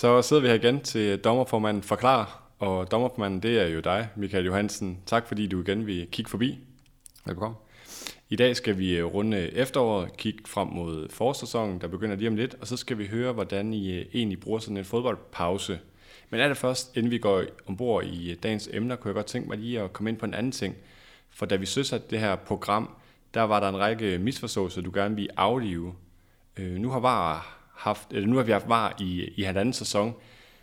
Så sidder vi her igen til dommerformanden Forklar, og dommerformanden det er jo dig, Michael Johansen. Tak fordi du igen vil kigge forbi. Velkommen. I dag skal vi runde efteråret, kigge frem mod forårssæsonen, der begynder lige om lidt, og så skal vi høre, hvordan I øh, egentlig bruger sådan en fodboldpause. Men allerførst, inden vi går ombord i dagens emner, kunne jeg godt tænke mig lige at komme ind på en anden ting. For da vi søsatte det her program, der var der en række misforståelser, du gerne vil aflive. Øh, nu har VAR haft, eller nu har vi haft VAR i, i halvanden sæson.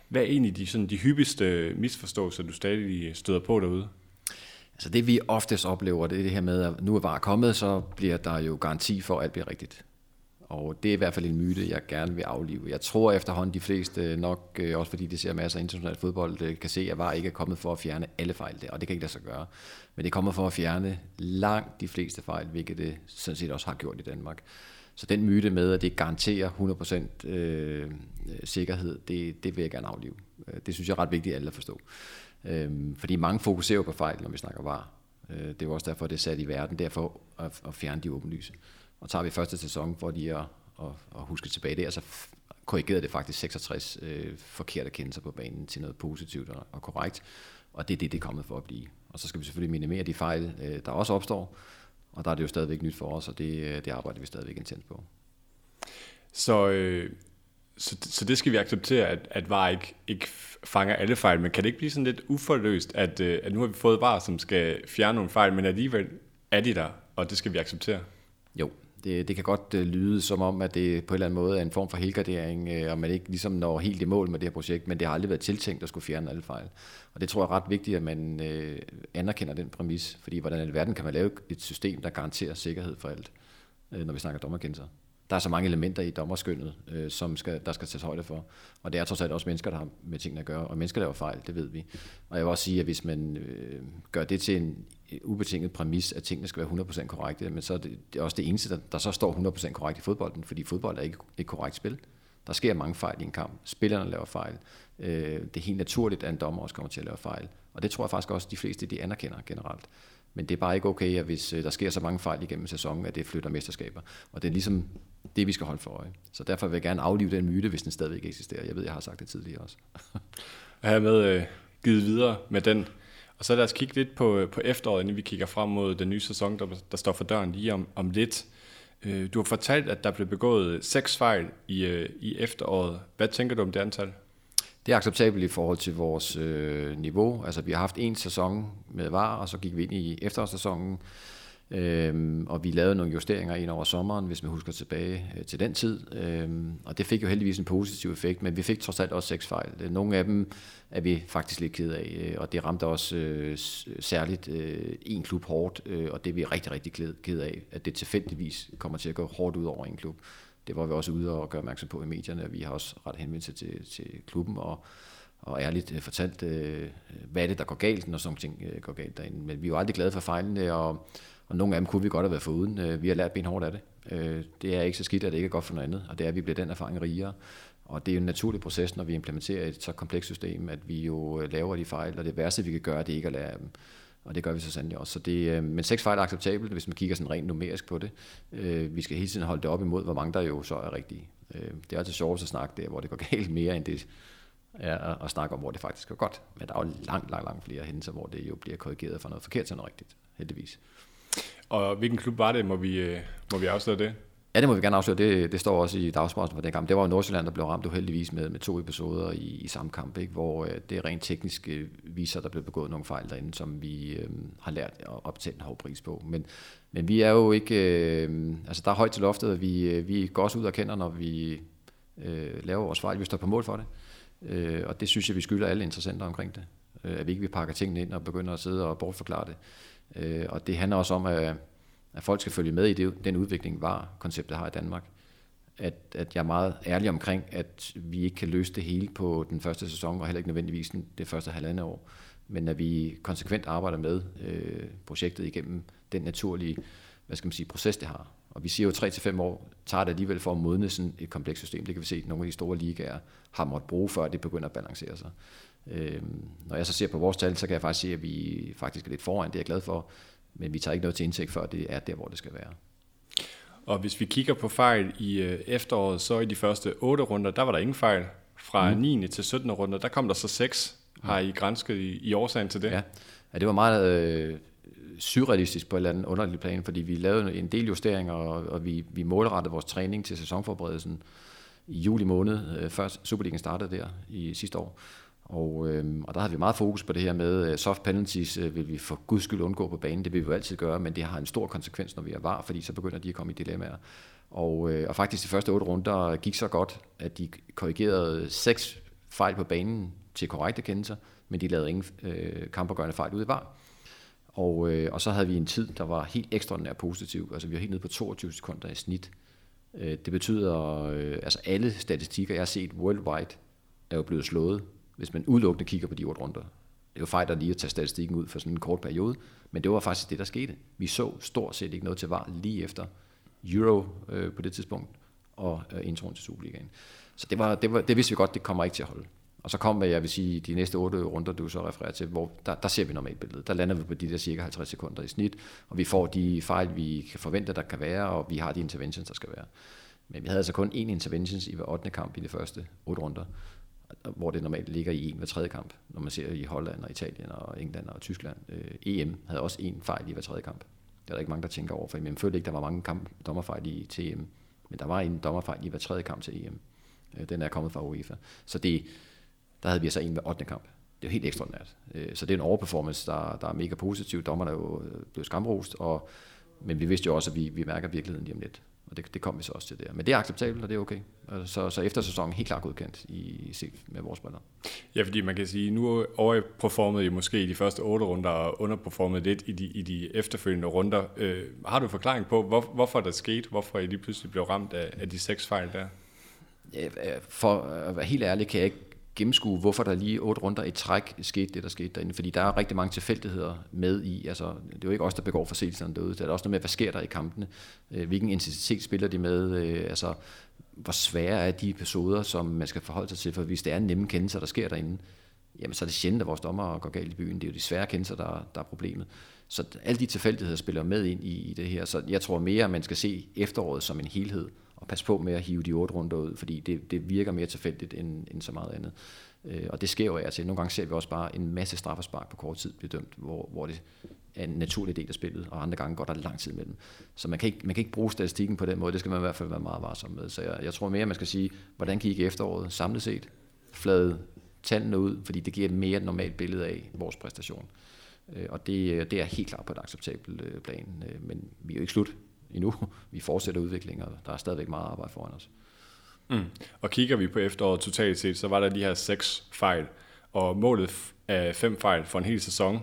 Hvad er egentlig de, sådan, de hyppigste misforståelser, du stadig støder på derude? Altså det vi oftest oplever, det er det her med, at nu er VAR kommet, så bliver der jo garanti for, at alt bliver rigtigt. Og det er i hvert fald en myte, jeg gerne vil aflive. Jeg tror efterhånden de fleste nok, øh, også fordi de ser masser af international fodbold, øh, kan se, at VAR ikke er kommet for at fjerne alle fejl der, og det kan ikke lade sig gøre. Men det kommer for at fjerne langt de fleste fejl, hvilket det sådan set også har gjort i Danmark. Så den myte med, at det garanterer 100% øh, sikkerhed, det, det vil jeg gerne aflive. Øh, det synes jeg er ret vigtigt at alle forstår. forstå. Øh, fordi mange fokuserer på fejl, når vi snakker var. Øh, det er jo også derfor, det er sat i verden, derfor at, at fjerne de åbenlyse. Og tager vi første sæson for lige at, at, at huske tilbage der, så korrigerede det faktisk 66 øh, forkerte kendelser på banen til noget positivt og, og korrekt. Og det er det, det er kommet for at blive. Og så skal vi selvfølgelig minimere de fejl, øh, der også opstår. Og der er det jo stadigvæk nyt for os, og det, øh, det arbejder vi stadigvæk intens på. Så, øh, så, så det skal vi acceptere, at, at VAR ikke, ikke fanger alle fejl, men kan det ikke blive sådan lidt uforløst, at, øh, at nu har vi fået VAR, som skal fjerne nogle fejl, men alligevel er de der, og det skal vi acceptere? Jo, det, det kan godt øh, lyde som om, at det på en eller anden måde er en form for helgardering, øh, og man ikke ligesom når helt i mål med det her projekt, men det har aldrig været tiltænkt at skulle fjerne alle fejl. Og det tror jeg er ret vigtigt, at man øh, anerkender den præmis, fordi hvordan i verden kan man lave et system, der garanterer sikkerhed for alt, øh, når vi snakker dommerkendelser der er så mange elementer i dommerskyndet, øh, som skal, der skal tages højde for. Og det er trods alt også mennesker, der har med tingene at gøre. Og mennesker laver fejl, det ved vi. Og jeg vil også sige, at hvis man øh, gør det til en øh, ubetinget præmis, at tingene skal være 100% korrekte, men så er det, det er også det eneste, der, der så står 100% korrekt i fodbolden, fordi fodbold er ikke et korrekt spil. Der sker mange fejl i en kamp. Spillerne laver fejl. Øh, det er helt naturligt, at en dommer også kommer til at lave fejl. Og det tror jeg faktisk også, at de fleste de anerkender generelt. Men det er bare ikke okay, at hvis øh, der sker så mange fejl igennem sæsonen, at det flytter mesterskaber. Og det er ligesom det, vi skal holde for øje. Så derfor vil jeg gerne aflive den myte, hvis den stadigvæk eksisterer. Jeg ved, jeg har sagt det tidligere også. jeg har med øh, givet videre med den. Og så lad os kigge lidt på, øh, på efteråret, inden vi kigger frem mod den nye sæson, der, der står for døren lige om, om lidt. Øh, du har fortalt, at der blev begået seks fejl i, øh, i efteråret. Hvad tænker du om det antal? Det er acceptabelt i forhold til vores øh, niveau. Altså, vi har haft en sæson med VAR, og så gik vi ind i efterårssæsonen Øhm, og vi lavede nogle justeringer ind over sommeren, hvis man husker tilbage øh, til den tid. Øhm, og det fik jo heldigvis en positiv effekt, men vi fik trods alt også seks fejl. Øh, nogle af dem er vi faktisk lidt ked af, øh, og det ramte også øh, særligt øh, en klub hårdt, øh, og det er vi rigtig, rigtig ked af, at det tilfældigvis kommer til at gå hårdt ud over en klub. Det var vi også ude og gøre opmærksom på i medierne, og vi har også ret henvendt til, til klubben, og og ærligt øh, fortalt, øh, hvad er det, der går galt, når sådan ting øh, går galt derinde. Men vi er jo aldrig glade for fejlene, og og nogle af dem kunne vi godt have været foruden. Øh, vi har lært benhårdt af det. Øh, det er ikke så skidt, at det ikke er godt for noget andet, og det er, at vi bliver den erfaring rigere. Og det er jo en naturlig proces, når vi implementerer et så komplekst system, at vi jo øh, laver de fejl, og det værste, vi kan gøre, det er ikke at lære dem. Og det gør vi så sandelig også. Så det, men seks fejl er acceptabelt, hvis man kigger sådan rent numerisk på det. Vi skal hele tiden holde det op imod, hvor mange der jo så er rigtige. Det er altid sjovt at snakke der, hvor det går galt mere, end det er at snakke om, hvor det faktisk går godt. Men der er jo langt, langt, langt flere hændelser, hvor det jo bliver korrigeret fra noget forkert til noget rigtigt, heldigvis. Og hvilken klub var det? Må vi, øh, må vi afsløre det? Ja, det må vi gerne afsløre. Det, det står også i dagspressen for den kamp. Det var jo Nordsjælland, der blev ramt uheldigvis med, med to episoder i, i samme kamp, ikke? hvor øh, det rent teknisk øh, viser, at der blev begået nogle fejl derinde, som vi øh, har lært at optage en hård pris på. Men, men vi er jo ikke... Øh, altså, der er højt til loftet, og vi, øh, vi går også ud og kender, når vi øh, laver vores fejl. Vi står på mål for det. Øh, og det synes jeg, vi skylder alle interessenter omkring det. Øh, at vi ikke vi pakker tingene ind og begynder at sidde og bortforklare det. Øh, og det handler også om, at, at folk skal følge med i det, den udvikling, var konceptet har i Danmark. At, at jeg er meget ærlig omkring, at vi ikke kan løse det hele på den første sæson, og heller ikke nødvendigvis det første halvandet år. Men at vi konsekvent arbejder med øh, projektet igennem den naturlige hvad skal man sige, proces, det har. Og vi siger jo 3 til år tager det alligevel for at modne sådan et komplekst system. Det kan vi se, at nogle af de store ligaer har måttet bruge, før det begynder at balancere sig. Øh, når jeg så ser på vores tal, så kan jeg faktisk se, at vi faktisk er lidt foran, det er jeg glad for, men vi tager ikke noget til indtægt før det er der, hvor det skal være. Og hvis vi kigger på fejl i øh, efteråret, så i de første otte runder, der var der ingen fejl. fra mm. 9. til 17. runde, der kom der så 6. Har I grænsket i, i årsagen til det? Ja, ja det var meget øh, surrealistisk på et eller andet underligt plan, fordi vi lavede en del justeringer, og, og vi, vi målrettede vores træning til sæsonforberedelsen i juli måned, øh, før Superligaen startede der i sidste år. Og, øh, og der havde vi meget fokus på det her med øh, soft penalties, øh, vil vi for guds skyld undgå på banen. Det vil vi jo altid gøre, men det har en stor konsekvens, når vi er var, fordi så begynder de at komme i dilemmaer. Og, øh, og faktisk de første otte runder gik så godt, at de korrigerede seks fejl på banen til korrekte kendelser, men de lavede ingen øh, kampergørende fejl ud i var. Og, øh, og så havde vi en tid, der var helt ekstraordinært positiv. Altså vi var helt nede på 22 sekunder i snit. Øh, det betyder, øh, altså alle statistikker, jeg har set worldwide, er jo blevet slået hvis man udelukkende kigger på de otte runder. Det var jo fejl lige at tage statistikken ud for sådan en kort periode, men det var faktisk det, der skete. Vi så stort set ikke noget til var lige efter Euro øh, på det tidspunkt, og øh, introen til Superligaen. Så det, var, det, var, det vidste vi godt, det kommer ikke til at holde. Og så kom, hvad jeg vil sige, de næste otte runder, du så refererer til, hvor der, der ser vi normalt billedet. Der lander vi på de der cirka 50 sekunder i snit, og vi får de fejl, vi kan forvente, der kan være, og vi har de interventions, der skal være. Men vi havde altså kun én interventions i hver 8. kamp i de første otte runder hvor det normalt ligger i en hver tredje kamp, når man ser i Holland og Italien og England og Tyskland. Øh, EM havde også en fejl i hver tredje kamp. Det er der ikke mange, der tænker over, for jeg følte ikke, der var mange kamp, dommerfejl i til EM, men der var en dommerfejl i hver tredje kamp til EM. Øh, den er kommet fra UEFA. Så det, der havde vi altså en hver 8. kamp. Det er jo helt ekstraordinært. Øh, så det er en overperformance, der, der er mega positiv. Dommerne er jo øh, blevet skamrost, og, men vi vidste jo også, at vi, vi mærker virkeligheden lige om lidt. Og det, det kom vi så også til der. Men det er acceptabelt, og det er okay. Så, så efter sæsonen helt klart godkendt i set med vores spillere. Ja, fordi man kan sige, nu overperformede I måske i de første otte runder, og underperformede lidt i de, i de efterfølgende runder. Øh, har du en forklaring på, hvor, hvorfor der skete? Hvorfor I lige pludselig blev ramt af, af de seks fejl der? Ja, for at være helt ærlig, kan jeg ikke gennemskue, hvorfor der lige otte runder i træk skete det, der skete derinde. Fordi der er rigtig mange tilfældigheder med i. Altså, det er jo ikke os, der begår forseelserne derude. Det er også noget med, hvad sker der i kampene? Øh, hvilken intensitet spiller de med? Øh, altså, hvor svære er de episoder, som man skal forholde sig til? For hvis det er nemme kendelser, der sker derinde, jamen så er det sjældent, at vores dommer går galt i byen. Det er jo de svære kendelser, der, der er problemet. Så alle de tilfældigheder spiller med ind i, i det her. Så jeg tror mere, at man skal se efteråret som en helhed og passe på med at hive de otte runder ud, fordi det, det virker mere tilfældigt end, end så meget andet. Øh, og det sker jo af til. Nogle gange ser vi også bare en masse straffespark på kort tid blive dømt, hvor, hvor det er en naturlig del af spillet, og andre gange går der lang tid imellem. Så man kan, ikke, man kan ikke bruge statistikken på den måde, det skal man i hvert fald være meget varsom med. Så jeg, jeg tror mere, man skal sige, hvordan gik efteråret samlet set, flade tallene ud, fordi det giver et mere normalt billede af vores præstation. Øh, og det, det er helt klart på et acceptabelt øh, plan, øh, men vi er jo ikke slut endnu. Vi fortsætter udviklingen, og der er stadigvæk meget arbejde foran os. Mm. Og kigger vi på efteråret totalt set, så var der de her seks fejl, og målet af fem fejl for en hel sæson.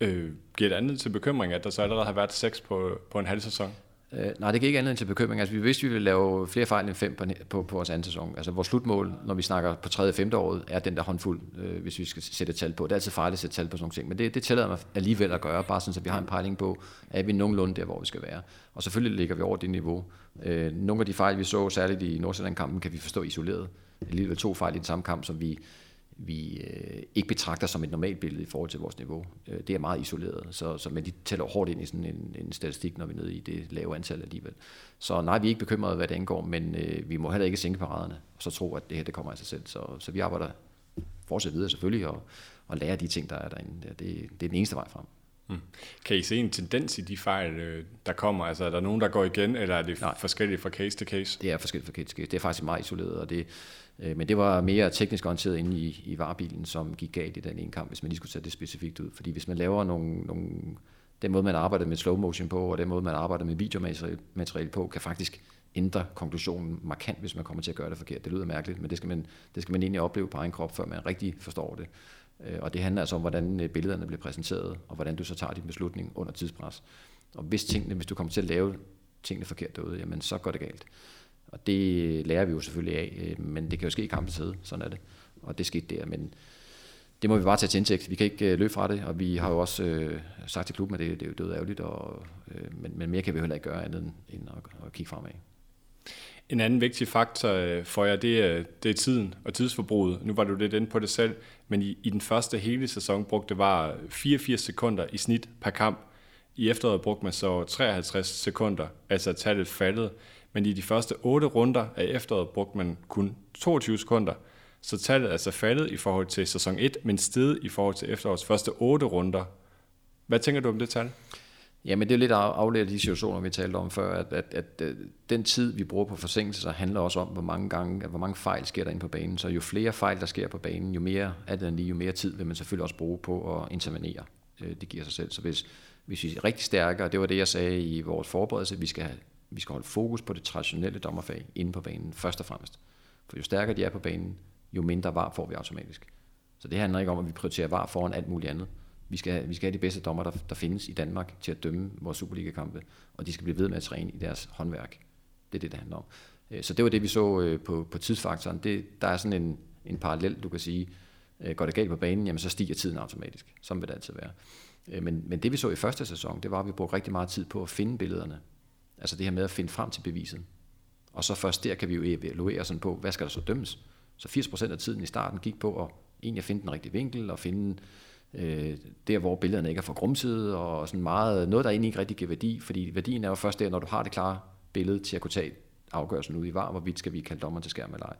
Øh, giver det andet til bekymring, at der så allerede har været seks på, på en halv sæson? Øh, nej, det gik ikke andet end til bekymring. Altså, vi vidste, at vi ville lave flere fejl end fem på, på, på vores anden sæson. Altså, vores slutmål, når vi snakker på tredje og femte året, er den der håndfuld, øh, hvis vi skal sætte et tal på. Det er altid farligt at sætte tal på sådan nogle ting, men det, det tillader mig alligevel at gøre, bare sådan, så vi har en pejling på, at vi nogenlunde der, hvor vi skal være. Og selvfølgelig ligger vi over det niveau. Øh, nogle af de fejl, vi så, særligt i Nordsjælland-kampen, kan vi forstå isoleret. Alligevel to fejl i den samme kamp, som vi vi øh, ikke betragter som et normalt billede i forhold til vores niveau. Øh, det er meget isoleret, så, så men de tæller hårdt ind i sådan en, en statistik, når vi er nede i det lave antal alligevel. Så nej, vi er ikke bekymrede, hvad det angår, men øh, vi må heller ikke sænke paraderne, og så tro, at det her det kommer af sig selv. Så, så vi arbejder fortsat videre selvfølgelig, og, og lære de ting, der er derinde. Det, det er den eneste vej frem. Mm. Kan I se en tendens i de fejl, øh, der kommer? Altså er der nogen, der går igen, eller er det Nej. forskelligt fra case til case? Det er forskelligt fra case til case. Det er faktisk meget isoleret, og det, øh, men det var mere teknisk orienteret inde i, i varebilen, som gik galt i den ene kamp, hvis man lige skulle sætte det specifikt ud. Fordi hvis man laver nogle, nogle den måde, man arbejder med slow motion på, og den måde, man arbejder med videomateriale på, kan faktisk ændre konklusionen markant, hvis man kommer til at gøre det forkert. Det lyder mærkeligt, men det skal man, det skal man egentlig opleve på egen krop, før man rigtig forstår det. Øh, og det handler altså om, hvordan øh, billederne bliver præsenteret, og hvordan du så tager din beslutning under tidspres. Og hvis, tingene, hvis du kommer til at lave tingene forkert derude, jamen så går det galt. Og det lærer vi jo selvfølgelig af, øh, men det kan jo ske i kampens hede, sådan er det. Og det skete der, men det må vi bare tage til indtægt. Vi kan ikke øh, løbe fra det, og vi har jo også øh, sagt til klubben, at det, det er jo død ærgerligt, og, øh, men, men mere kan vi heller ikke gøre andet end at, at kigge fremad. En anden vigtig faktor øh, for jer, det er, det er tiden og tidsforbruget. Nu var du lidt inde på det selv, men i, i den første hele sæson brugte det var 84 sekunder i snit per kamp. I efteråret brugte man så 53 sekunder, altså tallet faldet. Men i de første 8 runder af efteråret brugte man kun 22 sekunder. Så tallet er altså faldet i forhold til sæson 1, men steget i forhold til efterårets første 8 runder. Hvad tænker du om det tal? Jamen det er lidt afledt af de situationer, vi talte om før, at, at, at, at den tid, vi bruger på forsinkelser, handler også om, hvor mange, gange, hvor mange fejl sker der ind på banen. Så jo flere fejl, der sker på banen, jo mere, alt den lige, jo mere tid vil man selvfølgelig også bruge på at intervenere. Øh, det giver sig selv. Så hvis, hvis vi er rigtig stærke, og det var det, jeg sagde i vores forberedelse, vi skal, have, vi skal holde fokus på det traditionelle dommerfag inde på banen, først og fremmest. For jo stærkere de er på banen, jo mindre var får vi automatisk. Så det handler ikke om, at vi prioriterer var foran alt muligt andet. Vi skal, vi skal have de bedste dommer, der, der findes i Danmark til at dømme vores Superliga-kampe, og de skal blive ved med at træne i deres håndværk. Det er det, det handler om. Øh, så det var det, vi så øh, på, på tidsfaktoren. Det, der er sådan en, en parallel, du kan sige, øh, går det galt på banen, jamen så stiger tiden automatisk. Som vil det altid være. Men, men det vi så i første sæson, det var, at vi brugte rigtig meget tid på at finde billederne. Altså det her med at finde frem til beviset. Og så først der kan vi jo evaluere sådan på, hvad skal der så dømmes? Så 80% af tiden i starten gik på at egentlig finde den rigtige vinkel og finde øh, der, hvor billederne ikke er for grumsede, og sådan meget, noget, der egentlig ikke rigtig giver værdi, fordi værdien er jo først der, når du har det klare billede til at kunne tage afgørelsen ud i var, hvorvidt skal vi kalde dommer til skærm eller ej.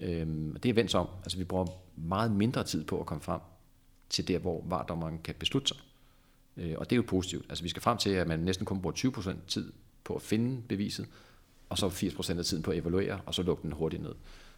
Øhm, det er vendt om. Altså, vi bruger meget mindre tid på at komme frem til der, hvor vardommeren kan beslutte sig. Øh, og det er jo positivt. Altså, vi skal frem til, at man næsten kun bruger 20% tid på at finde beviset, og så 80% af tiden på at evaluere, og så lukke den hurtigt ned.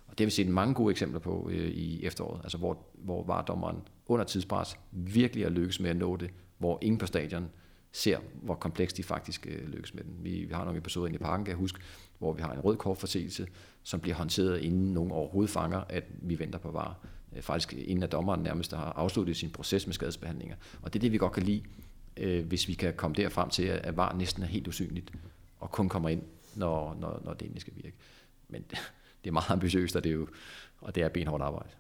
Og det har vi set mange gode eksempler på øh, i efteråret, altså hvor, hvor vardommeren under tidspres virkelig er lykkes med at nå det, hvor ingen på stadion ser, hvor komplekst de faktisk øh, lykkes med den. Vi, vi har nogle episoder inde i parken, kan jeg huske, hvor vi har en rød kortforseelse, som bliver håndteret, inden nogen overhovedet fanger, at vi venter på var. Øh, faktisk inden at dommeren nærmest har afsluttet sin proces med skadesbehandlinger. Og det er det, vi godt kan lide, øh, hvis vi kan komme derfrem til, at var næsten er helt usynligt, og kun kommer ind, når, når, når det endelig skal virke. Men det er meget ambitiøst, og det er, jo, og det er benhårdt arbejde.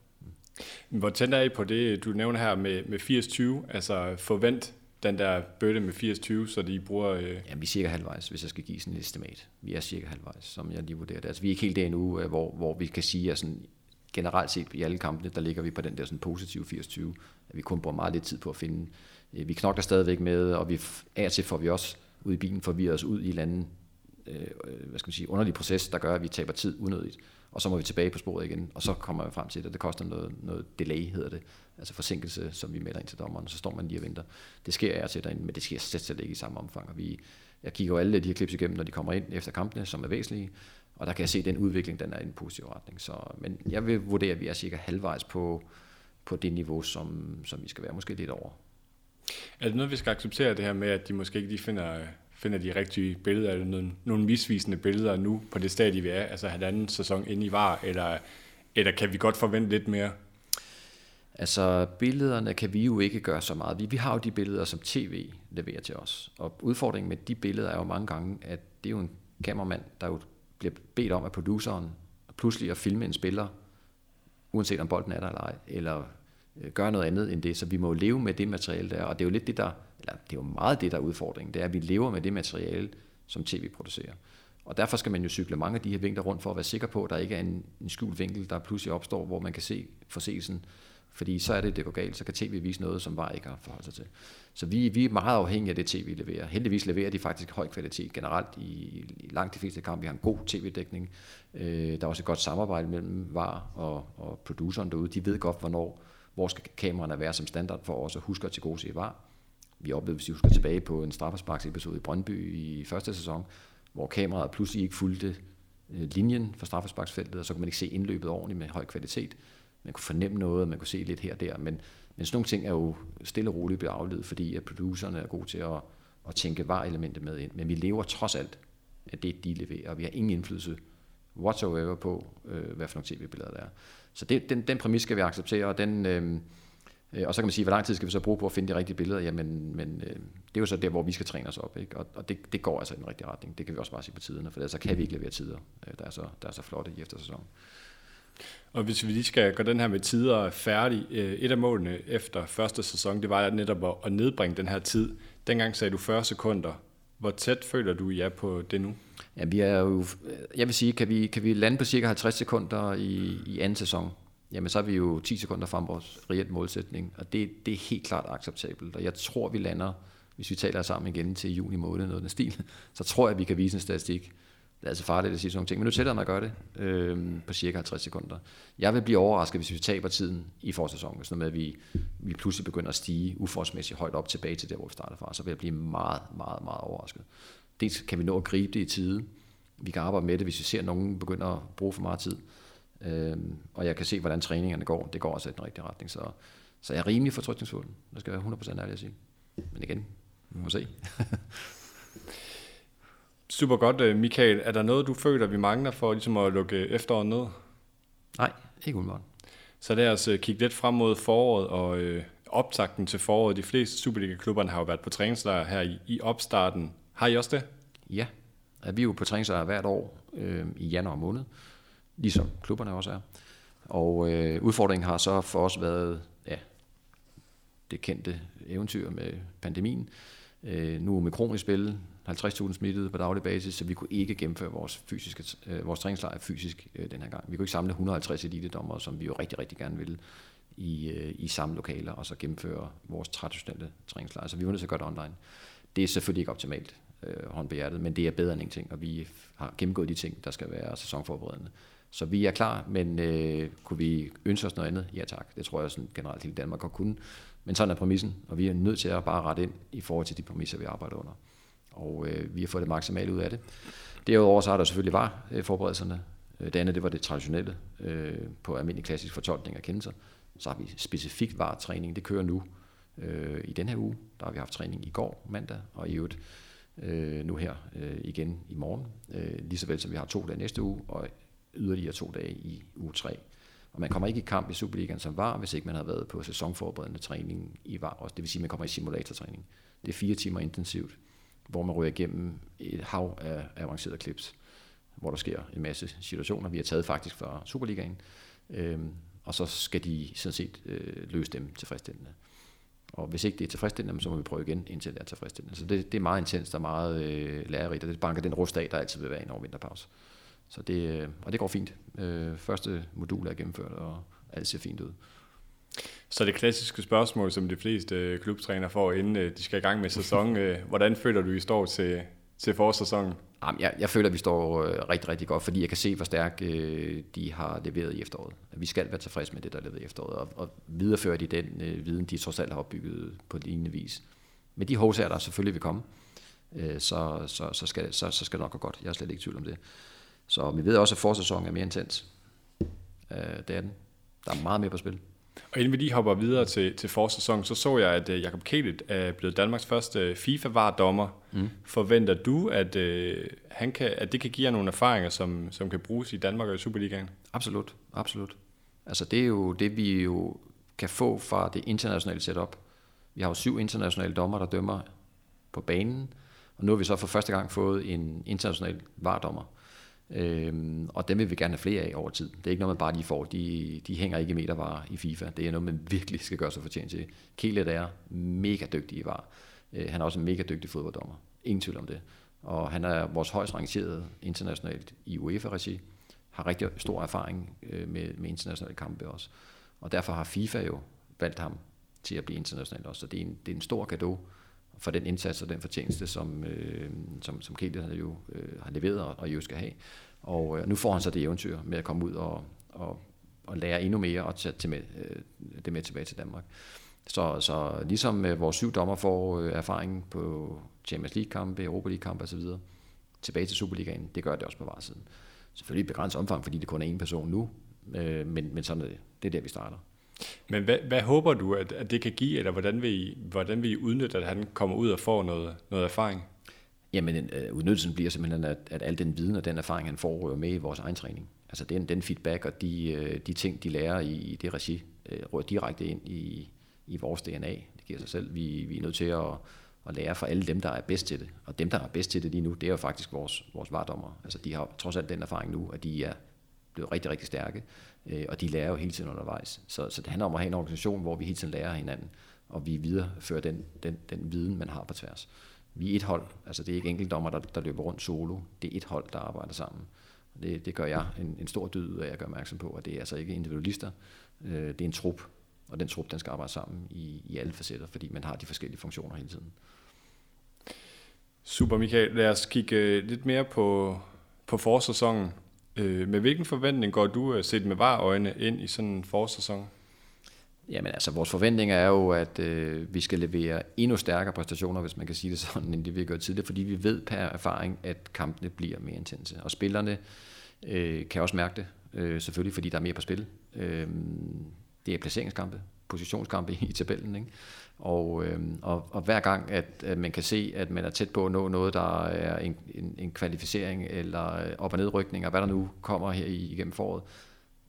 Hvor tænder er I på det, du nævner her med, med 80-20, altså forvent den der bøtte med 80-20, så de bruger... Øh... Ja, vi er cirka halvvejs, hvis jeg skal give sådan et estimat. Vi er cirka halvvejs, som jeg lige vurderer det. Altså, vi er ikke helt der endnu, øh, hvor, hvor vi kan sige, at sådan, generelt set i alle kampene, der ligger vi på den der sådan positive 80-20, at vi kun bruger meget lidt tid på at finde. Øh, vi knokler stadigvæk med, og vi af og til får vi også ud i bilen forvirrer os ud i en anden øh, hvad skal man sige, underlig proces, der gør, at vi taber tid unødigt. Og så må vi tilbage på sporet igen, og så kommer vi frem til at Det koster noget, noget delay, hedder det. Altså forsinkelse, som vi melder ind til dommeren, og så står man lige og venter. Det sker jeg til derinde, men det sker slet, slet ikke i samme omfang. Og vi, jeg kigger jo alle de her klips igennem, når de kommer ind efter kampene, som er væsentlige. Og der kan jeg se, at den udvikling den er i en positiv retning. Så, men jeg vil vurdere, at vi er cirka halvvejs på, på det niveau, som, som vi skal være. Måske lidt over. Er det noget, vi skal acceptere det her med, at de måske ikke lige finder finder de rigtige billeder, eller nogle, nogle misvisende billeder nu på det stadie, vi er, altså halvanden sæson inde i var, eller, eller kan vi godt forvente lidt mere? Altså billederne kan vi jo ikke gøre så meget. Vi, vi har jo de billeder, som tv leverer til os. Og udfordringen med de billeder er jo mange gange, at det er jo en kameramand, der jo bliver bedt om af produceren pludselig at filme en spiller, uanset om bolden er der eller ej, eller Øh, gøre noget andet end det. Så vi må jo leve med det materiale der, og det er jo lidt det, der eller det er jo meget det, der er udfordringen, det er, at vi lever med det materiale, som tv producerer. Og derfor skal man jo cykle mange af de her vinkler rundt for at være sikker på, at der ikke er en, en skjult vinkel, der pludselig opstår, hvor man kan se forseelsen. Fordi så er det, det går galt, så kan tv vise noget, som bare ikke har forholdt sig til. Så vi, vi er meget afhængige af det tv leverer. Heldigvis leverer de faktisk høj kvalitet generelt i, i langt de fleste kampe. Vi har en god tv-dækning. Øh, der er også et godt samarbejde mellem VAR og, og produceren derude. De ved godt, hvornår, hvor skal kameraerne være som standard for os at huske at til gode se VAR vi oplevede, hvis vi husker tilbage på en straffesparksepisode i Brøndby i første sæson, hvor kameraet pludselig ikke fulgte øh, linjen for straffesparksfeltet, og så kunne man ikke se indløbet ordentligt med høj kvalitet. Man kunne fornemme noget, man kunne se lidt her og der, men, men sådan nogle ting er jo stille og roligt blevet afledt, fordi at producerne er gode til at, at tænke var-elementet med ind. Men vi lever trods alt af det, de leverer, og vi har ingen indflydelse whatsoever på, øh, hvad for nogle tv-billeder der er. Så det, den, den præmis skal vi acceptere, og den, øh, øh, og så kan man sige, hvor lang tid skal vi så bruge på at finde de rigtige billeder? Jamen, men øh, det er jo så der, hvor vi skal træne os op. Ikke? Og, og det, det går altså i den rigtige retning. Det kan vi også bare sige på tiderne, for ellers så kan vi ikke levere tider, øh, der er så, der er så flotte i eftersæsonen. Og hvis vi lige skal gøre den her med tider færdig, øh, et af målene efter første sæson, det var netop at nedbringe den her tid. Dengang sagde du 40 sekunder. Hvor tæt føler du, I er på det nu? Ja, vi er jo, jeg vil sige, kan vi, kan vi lande på cirka 50 sekunder i, i anden sæson? jamen så er vi jo 10 sekunder frem vores reelt målsætning, og det, det er helt klart acceptabelt, og jeg tror, vi lander, hvis vi taler sammen igen til juni måned, noget af den stil, så tror jeg, vi kan vise en statistik, det er altså farligt at sige sådan nogle ting, men nu tæller at gøre det øh, på cirka 50 sekunder. Jeg vil blive overrasket, hvis vi taber tiden i forsæsonen, sådan med, at vi, vi pludselig begynder at stige uforholdsmæssigt højt op tilbage til der, hvor vi startede fra, så vil jeg blive meget, meget, meget overrasket. Dels kan vi nå at gribe det i tide. Vi kan arbejde med det, hvis vi ser, at nogen begynder at bruge for meget tid. Øh, og jeg kan se, hvordan træningerne går. Det går også i den rigtige retning. Så, så jeg er rimelig fortrykningsfuld. Det skal jeg 100% ærlig at sige. Men igen, vi må se. Super godt, øh, Michael. Er der noget, du føler, vi mangler for ligesom at lukke efteråret ned? Nej, ikke umiddelbart. Så lad os øh, kigge lidt frem mod foråret og øh, optakten til foråret. De fleste Superliga-klubberne har jo været på træningslejr her i, i opstarten. Har I også det? Ja, vi er jo på træningslejr hvert år øh, i januar måned, ligesom klubberne også er. Og øh, udfordringen har så for os været ja, det kendte eventyr med pandemien. Øh, nu med kron i spil, 50.000 smittede på daglig basis, så vi kunne ikke gennemføre vores, fysiske, øh, vores træningslejr fysisk øh, den her gang. Vi kunne ikke samle 150 elitedommere, som vi jo rigtig, rigtig gerne ville i, øh, i samme lokaler, og så gennemføre vores traditionelle træningslejr. Så vi var nødt til at gøre det online. Det er selvfølgelig ikke optimalt øh, hånd på hjertet, men det er bedre end ingenting, og vi har gennemgået de ting, der skal være sæsonforberedende. Så vi er klar, men øh, kunne vi ønske os noget andet? Ja tak, det tror jeg sådan generelt hele Danmark godt kunne. Men sådan er præmissen, og vi er nødt til at bare rette ind i forhold til de præmisser, vi arbejder under. Og øh, vi har fået det maksimale ud af det. Derudover så har der selvfølgelig var øh, forberedelserne. Øh, det andet, det var det traditionelle øh, på almindelig klassisk fortolkning af kendelser. Så har vi specifikt var træning. Det kører nu øh, i den her uge. Der har vi haft træning i går mandag, og i øvrigt øh, nu her øh, igen i morgen. Øh, lige så vel som vi har to dage næste uge, og yderligere to dage i uge 3. Og man kommer ikke i kamp i Superligaen som var, hvis ikke man har været på sæsonforberedende træning i var også. Det vil sige, at man kommer i simulatortræning. Det er fire timer intensivt, hvor man ryger igennem et hav af avancerede klips, hvor der sker en masse situationer. Vi har taget faktisk fra Superligaen, øh, og så skal de sådan set øh, løse dem tilfredsstillende. Og hvis ikke det er tilfredsstillende, så må vi prøve igen, indtil det er tilfredsstillende. Så det, det er meget intenst og meget øh, lærerigt, og det banker den rust af, der altid vil være en over vinterpause. Så det, øh, og det går fint. Øh, første modul er gennemført, og alt ser fint ud. Så det klassiske spørgsmål, som de fleste øh, klubtræner får, inden øh, de skal i gang med sæsonen, øh, hvordan føler du, I står til, til forårssæsonen? Jamen, jeg, jeg føler, at vi står rigtig, rigtig godt, fordi jeg kan se, hvor stærkt de har leveret i efteråret. Vi skal være tilfredse med det, der er leveret i efteråret, og, og videreføre de den øh, viden, de trods alt har opbygget på lignende vis. Men de hovsager, der selvfølgelig vil komme, øh, så, så, så, skal, så, så skal det nok gå godt. Jeg er slet ikke i tvivl om det. Så vi ved også, at forsæsonen er mere intens. Øh, det er den. Der er meget mere på spil. Og inden vi lige hopper videre til, til forsæsonen, så så jeg, at uh, Jakob Kelit er blevet Danmarks første FIFA-var-dommer. Mm. Forventer du, at, uh, han kan, at det kan give jer nogle erfaringer, som, som kan bruges i Danmark og i Superligaen? Absolut, absolut. Altså det er jo det, vi jo kan få fra det internationale setup. Vi har jo syv internationale dommer, der dømmer på banen, og nu har vi så for første gang fået en international vardommer. Øhm, og dem vil vi gerne have flere af over tid. Det er ikke noget, man bare lige får. De, de hænger ikke i metervarer i FIFA. Det er noget, man virkelig skal gøre sig fortjent til. Kielet er mega dygtig i var. Øh, han er også en mega dygtig fodbolddommer. Ingen tvivl om det. Og han er vores højst rangerede internationalt i UEFA-regi. Har rigtig stor erfaring øh, med, med internationale kampe også. Og derfor har FIFA jo valgt ham til at blive international også. Så det er en, det er en stor gave for den indsats og den fortjeneste, som, øh, som, som Ketil jo øh, har leveret og, og jo skal have. Og øh, nu får han så det eventyr med at komme ud og, og, og lære endnu mere og tage til med, øh, det med tilbage til Danmark. Så, så ligesom øh, vores syv dommer får øh, erfaring på Champions League-kampe, Europa League-kampe osv., tilbage til Superligaen, det gør det også på varsiden. Selvfølgelig i begrænset omfang, fordi det kun er én person nu, øh, men, men sådan er det. Det er der, vi starter. Men hvad, hvad håber du, at, at det kan give, eller hvordan vil, I, hvordan vil I udnytte, at han kommer ud og får noget, noget erfaring? Jamen, øh, udnyttelsen bliver simpelthen, at, at al den viden og den erfaring, han får, rører med i vores egen træning. Altså den, den feedback og de, øh, de ting, de lærer i, i det regi, øh, rører direkte ind i, i vores DNA. Det giver sig selv. Vi, vi er nødt til at, at lære fra alle dem, der er bedst til det. Og dem, der er bedst til det lige nu, det er jo faktisk vores, vores vardommer. Altså de har trods alt den erfaring nu, at de er blevet rigtig, rigtig stærke, øh, og de lærer jo hele tiden undervejs. Så, så det handler om at have en organisation, hvor vi hele tiden lærer hinanden, og vi viderefører den, den, den viden, man har på tværs. Vi er et hold, altså det er ikke enkeltdommer, der, der løber rundt solo, det er et hold, der arbejder sammen. Det, det gør jeg en, en stor dyd af at gøre opmærksom på, at det er altså ikke individualister, øh, det er en trup, og den trup, den skal arbejde sammen i, i alle facetter, fordi man har de forskellige funktioner hele tiden. Super Michael, lad os kigge øh, lidt mere på, på forsæsonen. Øh, med hvilken forventning går du øh, set med øjne ind i sådan en forårssæson? Jamen altså, vores forventning er jo, at øh, vi skal levere endnu stærkere præstationer, hvis man kan sige det sådan, end det vi gør tidligere, fordi vi ved per erfaring, at kampene bliver mere intense. Og spillerne øh, kan også mærke det, øh, selvfølgelig fordi der er mere på spil. Øh, det er placeringskampe, positionskampe i tabellen, ikke? Og, øh, og, og hver gang, at, at man kan se, at man er tæt på at nå noget, der er en, en, en kvalificering eller øh, op- og nedrykning, og hvad der nu kommer her igennem foråret,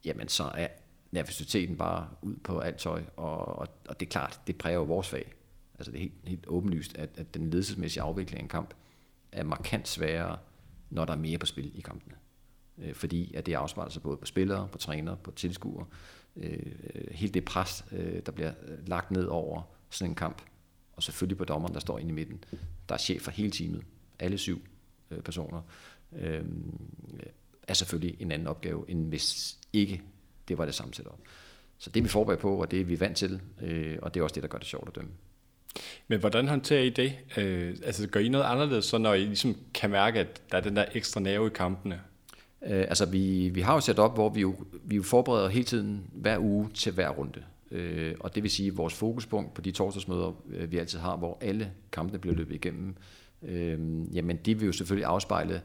jamen så er nervøsiteten bare ud på alt tøj, og, og, og det er klart, det præger jo vores fag. Altså det er helt, helt åbenlyst, at, at den ledelsesmæssige afvikling af en kamp er markant sværere, når der er mere på spil i kampene. Øh, fordi at det afspejler sig både på spillere, på trænere, på tilskuere. Øh, øh helt det pres, øh, der bliver øh, lagt ned over sådan en kamp, og selvfølgelig på dommeren, der står inde i midten. Der er chef for hele teamet, alle syv øh, personer, øh, er selvfølgelig en anden opgave, end hvis ikke det var det samme setup. Så det er vi forberedt på, og det er vi vant til, øh, og det er også det, der gør det sjovt at dømme. Men hvordan håndterer I det? Øh, altså gør I noget anderledes, så når I ligesom kan mærke, at der er den der ekstra nerve i kampene? Øh, altså vi, vi har jo sat op, hvor vi jo, vi jo forbereder hele tiden hver uge til hver runde. Øh, og det vil sige, at vores fokuspunkt på de torsdagsmøder, øh, vi altid har, hvor alle kampene bliver løbet igennem, øh, jamen det vil jo selvfølgelig afspejle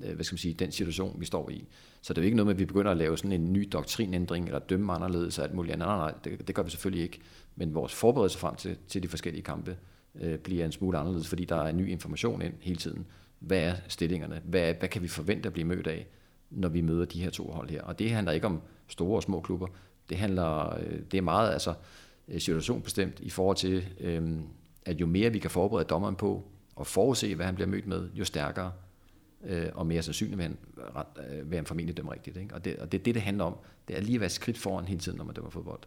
øh, hvad skal man sige, den situation, vi står i. Så det er jo ikke noget med, at vi begynder at lave sådan en ny doktrinændring, eller dømme anderledes og alt muligt andet. Nej, nej, det, det gør vi selvfølgelig ikke. Men vores forberedelse frem til, til de forskellige kampe øh, bliver en smule anderledes, fordi der er ny information ind hele tiden. Hvad er stillingerne? Hvad, hvad kan vi forvente at blive mødt af, når vi møder de her to hold her? Og det handler ikke om store og små klubber. Det handler, øh, det er meget altså øh, situationbestemt i forhold til, øhm, at jo mere vi kan forberede dommeren på, og forudse, hvad han bliver mødt med, jo stærkere øh, og mere sandsynligt vil han, øh, vil han formentlig dømme rigtigt. Ikke? Og, det, og det er det, det handler om. Det er lige at være skridt foran hele tiden, når man dømmer fodbold.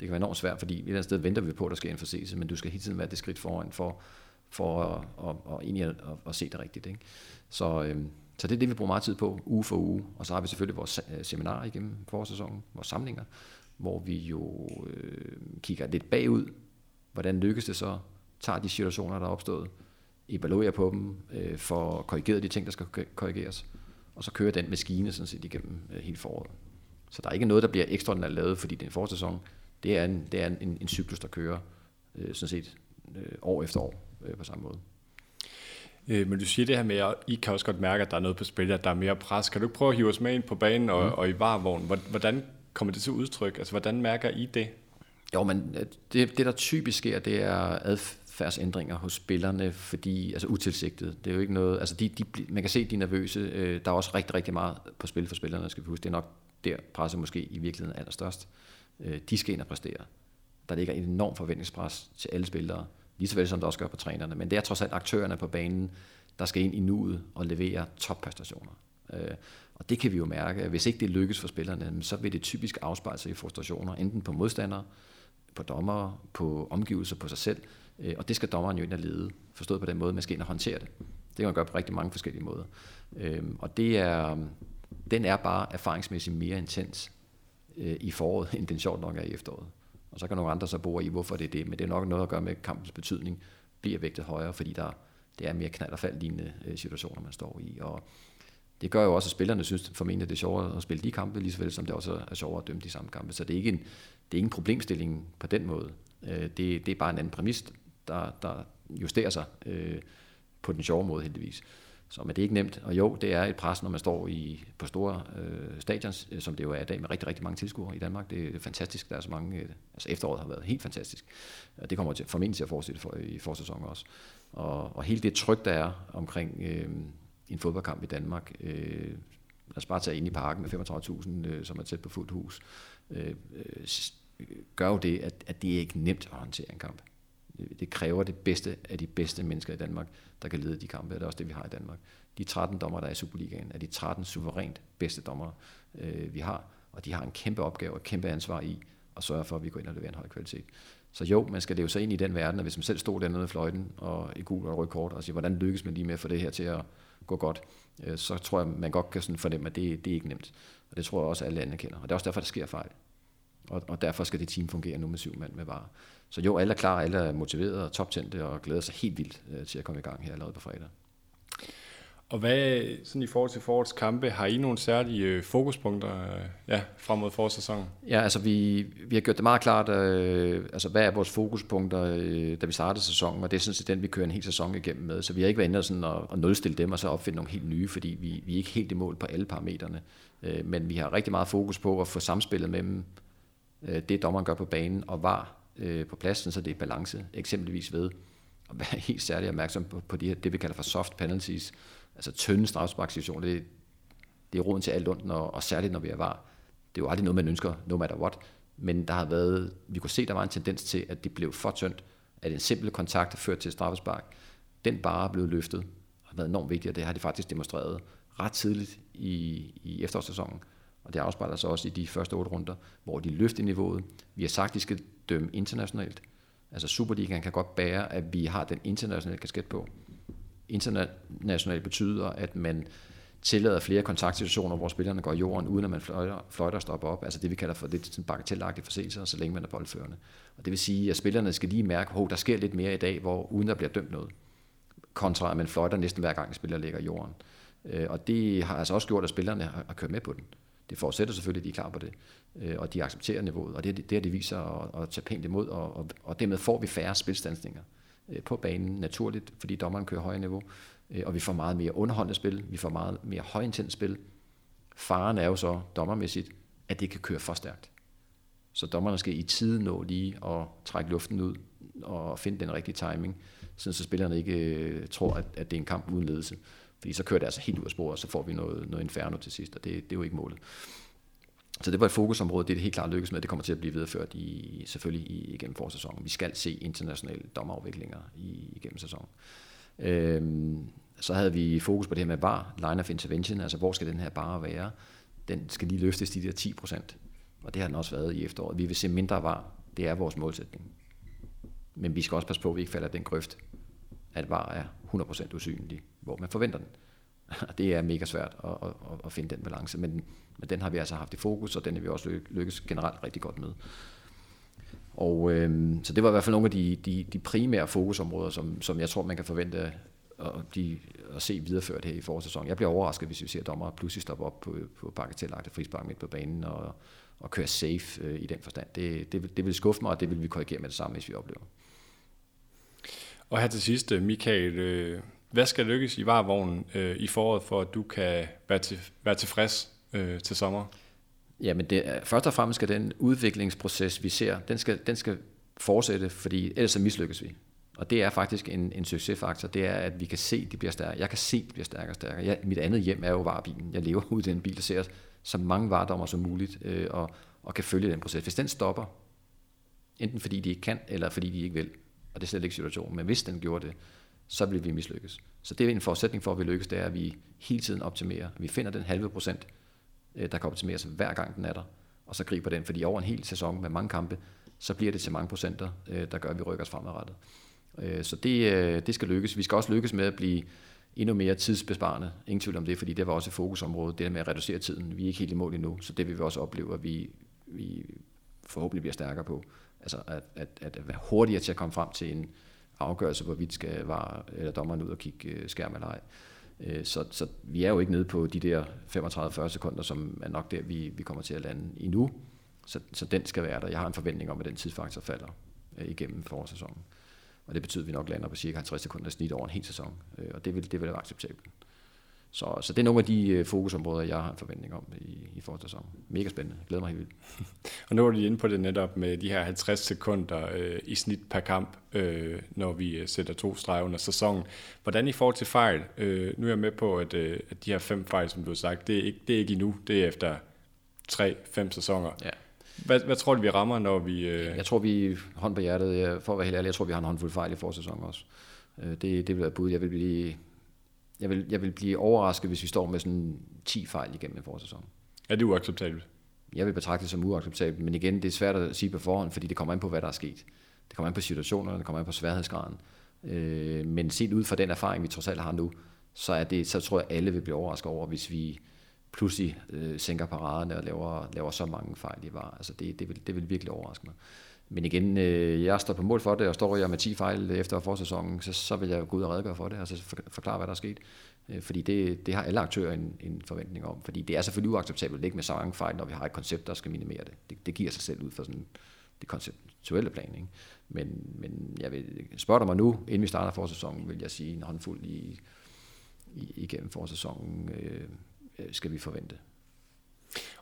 Det kan være enormt svært, fordi et eller andet sted venter vi på, at der skal en forseelse, men du skal hele tiden være det skridt foran for, for at, og, og egentlig at, at, at se det rigtigt. Ikke? Så, øh, så det er det, vi bruger meget tid på, uge for uge. Og så har vi selvfølgelig vores øh, seminar seminarer igennem forårssæsonen, vores samlinger, hvor vi jo øh, kigger lidt bagud. Hvordan lykkes det så? Tager de situationer, der er opstået, evaluerer på dem, øh, får korrigeret de ting, der skal korrigeres, og så kører den maskine sådan set igennem øh, hele foråret. Så der er ikke noget, der bliver ekstraordinært lavet, fordi det er en forårssæson. Det er en, det er en, en cyklus, der kører øh, sådan set øh, år efter år øh, på samme måde. Øh, men du siger det her med, at I kan også godt mærke, at der er noget på spil, at der er mere pres. Kan du ikke prøve at hive os med ind på banen og, mm. og i varvognen? Hvordan kommer det til udtryk? Altså, hvordan mærker I det? Jo, men øh, det, det der typisk sker, det er adfærdsændringer hos spillerne, fordi, altså utilsigtet, det er jo ikke noget, altså de, de, man kan se, de er nervøse, øh, der er også rigtig, rigtig meget på spil for spillerne, skal vi huske, det er nok der presset måske i virkeligheden er allerstørst. Øh, de skal ind og præstere. Der ligger en enorm forventningspres til alle spillere, lige så vel som der også gør på trænerne, men det er trods alt aktørerne på banen, der skal ind i nuet og levere toppræstationer. Øh, og det kan vi jo mærke, at hvis ikke det lykkes for spillerne, så vil det typisk afspejle sig i frustrationer, enten på modstandere, på dommere, på omgivelser, på sig selv. Øh, og det skal dommeren jo ind og lede, forstået på den måde, man skal ind og håndtere det. Det kan man gøre på rigtig mange forskellige måder. Øh, og det er, den er bare erfaringsmæssigt mere intens øh, i foråret, end den sjovt nok er i efteråret. Og så kan nogle andre så bore i, hvorfor det er det, men det er nok noget at gøre med kampens betydning, bliver vægtet højere, fordi der, det er mere knald og fald lignende øh, situationer, man står i. Og det gør jo også, at spillerne synes formentlig, det er sjovere at spille de kampe, lige så vel som det også er sjovere at dømme de samme kampe. Så det er ikke en, det er ikke en problemstilling på den måde. Øh, det, det er bare en anden præmis, der, der justerer sig øh, på den sjove måde heldigvis. Så men det er ikke nemt. Og jo, det er et pres, når man står i, på store øh, stadions, øh, som det jo er i dag, med rigtig, rigtig mange tilskuere i Danmark. Det er fantastisk. Der er så mange, øh, altså efteråret har været helt fantastisk. Og det kommer til, formentlig til at fortsætte for, i forsæsonen også. Og, og hele det tryk, der er omkring øh, en fodboldkamp i Danmark, øh, lad os bare tage ind i parken med 35.000, øh, som er tæt på fuldt hus, øh, øh, gør jo det, at, at det er ikke nemt at håndtere en kamp. Det kræver det bedste af de bedste mennesker i Danmark, der kan lede de kampe. og Det er også det, vi har i Danmark. De 13 dommer, der er i Superligaen, er de 13 suverænt bedste dommer, øh, vi har. Og de har en kæmpe opgave og kæmpe ansvar i at sørge for, at vi går ind og leverer en høj kvalitet. Så jo, man skal leve sig ind i den verden, og hvis man selv stod dernede i fløjten og i gul og rød kort, og siger, hvordan lykkes man lige med at få det her til at gå godt, øh, så tror jeg, man godt kan sådan fornemme, at det, det er ikke nemt. Og det tror jeg også, at alle lande kender. Og det er også derfor, der sker fejl. Og, og derfor skal det team fungere nu med syv mand med var. Så jo, alle er klar, alle er motiveret og toptændte og glæder sig helt vildt øh, til at komme i gang her allerede på fredag. Og hvad, sådan i forhold til forårets kampe, har I nogle særlige øh, fokuspunkter øh, ja, frem mod forårssæsonen? Ja, altså vi, vi har gjort det meget klart, øh, altså hvad er vores fokuspunkter, øh, da vi startede sæsonen, og det er sådan set den, vi kører en hel sæson igennem med. Så vi har ikke været inde sådan at, at nulstille dem, og så opfinde nogle helt nye, fordi vi, vi er ikke helt i mål på alle parametrene. Øh, men vi har rigtig meget fokus på at få samspillet mellem øh, det, dommeren gør på banen, og var øh, på pladsen, så det er balance, eksempelvis ved at være helt særlig opmærksom på, på de her, det, vi kalder for soft penalties, altså tynde strafsparksituationer, det, det er roden til alt ondt, når, og særligt når vi er var. Det er jo aldrig noget, man ønsker, no matter what, men der har været, vi kunne se, der var en tendens til, at det blev for tyndt, at en simpel kontakt førte til straffespark. Den bare blev løftet, og har været enormt vigtigt, og det har de faktisk demonstreret ret tidligt i, i efterårssæsonen. Og det afspejler sig også i de første otte runder, hvor de løfter niveauet. Vi har sagt, at de skal dømme internationalt. Altså Superligaen kan godt bære, at vi har den internationale kasket på. Internationalt betyder, at man tillader flere kontaktsituationer, hvor spillerne går i jorden, uden at man fløjter, fløjter stopper op. Altså det, vi kalder for lidt bagatellagtige bagatelagtige forseelser, så længe man er boldførende. Og det vil sige, at spillerne skal lige mærke, at der sker lidt mere i dag, hvor uden der bliver dømt noget. Kontra at man fløjter næsten hver gang, spiller ligger i jorden. Øh, og det har altså også gjort, at spillerne har kørt med på den. Det forudsætter selvfølgelig, at de er klar på det, øh, og de accepterer niveauet, og det, det, det de viser at, at tage pænt imod, og, og, og dermed får vi færre spilstansninger øh, på banen naturligt, fordi dommeren kører højere niveau, øh, og vi får meget mere underholdende spil, vi får meget mere højintens spil. Faren er jo så dommermæssigt, at det kan køre for stærkt. Så dommerne skal i tide nå lige at trække luften ud og finde den rigtige timing, så spillerne ikke øh, tror, at, at det er en kamp uden ledelse. Fordi så kører det altså helt ud af sporet, og så får vi noget, noget inferno til sidst, og det, det er jo ikke målet. Så det var et fokusområde, det er det helt klart lykkedes med, det kommer til at blive videreført i, selvfølgelig i, igennem forsæsonen. Vi skal se internationale dommerafviklinger i, igennem sæsonen. Øhm, så havde vi fokus på det her med VAR, line of intervention, altså hvor skal den her bare være? Den skal lige løftes de der 10 procent, og det har den også været i efteråret. Vi vil se mindre VAR, det er vores målsætning. Men vi skal også passe på, at vi ikke falder den grøft, at VAR er 100% usynlig, hvor man forventer den. det er mega svært at, at, at finde den balance, men, men den har vi altså haft i fokus, og den er vi også lykkes generelt rigtig godt med. Og øh, så det var i hvert fald nogle af de, de, de primære fokusområder, som, som jeg tror, man kan forvente at, blive, at se videreført her i forårssæsonen. Jeg bliver overrasket, hvis vi ser dommer pludselig stoppe op på, på bagatellagte frispark midt på banen og, og køre safe øh, i den forstand. Det, det, det vil skuffe mig, og det vil vi korrigere med det samme, hvis vi oplever. Og her til sidst, øh, Michael, øh, hvad skal lykkes i varevognen øh, i foråret, for at du kan være, til, være tilfreds øh, til sommer? Jamen, det først og fremmest skal den udviklingsproces, vi ser, den skal, den skal fortsætte, fordi ellers så mislykkes vi. Og det er faktisk en, en succesfaktor, det er, at vi kan se, at de bliver stærkere. Jeg kan se, at de bliver stærkere og stærkere. Jeg, mit andet hjem er jo varebilen. Jeg lever ud i den bil, der ser så mange varedommer som muligt, øh, og, og kan følge den proces. Hvis den stopper, enten fordi de ikke kan, eller fordi de ikke vil, og det er slet ikke situationen, men hvis den gjorde det, så vil vi mislykkes. Så det er en forudsætning for, at vi lykkes, det er, at vi hele tiden optimerer. Vi finder den halve procent, øh, der kan optimeres hver gang den er der, og så griber den, fordi over en hel sæson med mange kampe, så bliver det til mange procenter, øh, der gør, at vi rykker os fremadrettet. Øh, så det, det skal lykkes. Vi skal også lykkes med at blive endnu mere tidsbesparende. Ingen tvivl om det, fordi det var også et fokusområde, det der med at reducere tiden. Vi er ikke helt i mål endnu, så det vil vi også opleve, at vi, vi forhåbentlig bliver stærkere på. Altså at, at, at være hurtigere til at komme frem til en afgørelse, hvorvidt skal var, eller dommeren ud og kigge øh, skærm eller ej. Øh, så, så vi er jo ikke nede på de der 35-40 sekunder, som er nok der, vi, vi kommer til at lande endnu. Så, så den skal være der. Jeg har en forventning om, at den tidsfaktor falder øh, igennem forårssæsonen. Og det betyder, at vi nok lander på cirka 50 sekunder snit over en hel sæson. Og det vil, det vil være acceptabelt. Så, så det er nogle af de øh, fokusområder, jeg har en forventning om i, i forårssæsonen. Mega spændende. Jeg glæder mig helt vildt. Og nu er de inde på det netop med de her 50 sekunder øh, i snit per kamp, øh, når vi øh, sætter to streger under sæsonen. Hvordan i forhold til fejl? Øh, nu er jeg med på, at, øh, at de her fem fejl, som du har sagt, det er ikke, det er ikke endnu. Det er efter tre-fem sæsoner. Ja. Hvad, hvad tror du, vi rammer, når vi... Øh... Jeg tror, vi hånd på hjertet, for at være helt ærlig, jeg tror, vi har en håndfuld fejl i forsæsonen også. Øh, det, det vil være bud. Jeg vil blive jeg vil, jeg vil blive overrasket, hvis vi står med sådan 10 fejl igennem en forsæson. Er det uacceptabelt? Jeg vil betragte det som uacceptabelt, men igen, det er svært at sige på forhånd, fordi det kommer an på, hvad der er sket. Det kommer an på situationerne, det kommer an på sværhedsgraden. Øh, men set ud fra den erfaring, vi trods alt har nu, så, er det, så tror jeg, alle vil blive overrasket over, hvis vi pludselig øh, sænker paraderne og laver, laver så mange fejl i var. Altså det, det, vil, det vil virkelig overraske mig. Men igen, øh, jeg står på mål for det, og står jeg med 10 fejl efter forsæsonen, så, så vil jeg gå ud og redegøre for det, altså og så forklare, hvad der er sket. Øh, fordi det, det har alle aktører en, en forventning om. Fordi det er selvfølgelig uacceptabelt ikke med så mange fejl, når vi har et koncept, der skal minimere det. Det, det giver sig selv ud fra sådan det konceptuelle plan. Ikke? Men, men jeg vil, spørge mig nu, inden vi starter forsæsonen, vil jeg sige en håndfuld i, i, igennem forsæsonen øh, øh skal vi forvente.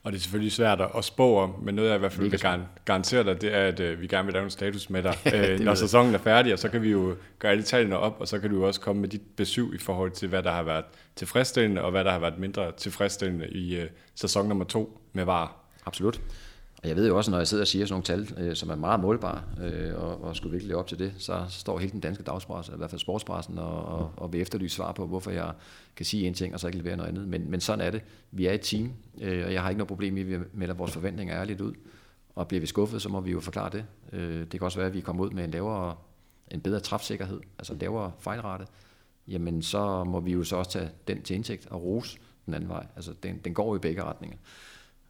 Og det er selvfølgelig svært at spå om, men noget jeg i hvert fald vil garantere dig, det er, at øh, vi gerne vil lave en status med dig, øh, når sæsonen er færdig, og så kan vi jo gøre alle tallene op, og så kan du også komme med dit besøg i forhold til, hvad der har været tilfredsstillende, og hvad der har været mindre tilfredsstillende i øh, sæson nummer to med VAR. Absolut. Og jeg ved jo også, når jeg sidder og siger sådan nogle tal, øh, som er meget målbare, øh, og, og skulle virkelig op til det, så står hele den danske dagspresse, i hvert fald sportspressen, og, og, og vil efterlyse svar på, hvorfor jeg kan sige en ting, og så ikke levere noget andet. Men, men sådan er det. Vi er et team, øh, og jeg har ikke noget problem i, at vi melder vores forventninger ærligt ud. Og bliver vi skuffet, så må vi jo forklare det. Øh, det kan også være, at vi kommer ud med en lavere, en bedre træfsikkerhed, altså en lavere fejlrate. Jamen, så må vi jo så også tage den til indtægt og rose den anden vej. Altså, den, den går jo i begge retninger.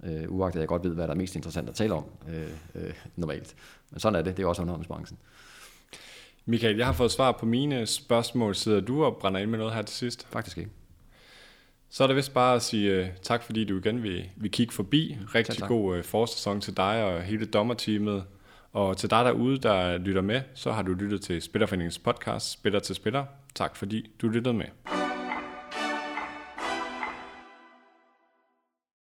Øh, uagtet jeg godt ved, hvad der er mest interessant at tale om øh, øh, normalt. Men sådan er det, det er også underholdningsbranchen. Michael, jeg har fået svar på mine spørgsmål. Sidder du og brænder ind med noget her til sidst? Faktisk ikke. Så er det vist bare at sige uh, tak, fordi du igen vil, vil kigge forbi. Rigtig tak, god uh, forsæson til dig og hele dommerteamet. Og til dig derude, der lytter med, så har du lyttet til Spillerforeningens podcast, Spiller til Spiller. Tak fordi du lyttede med.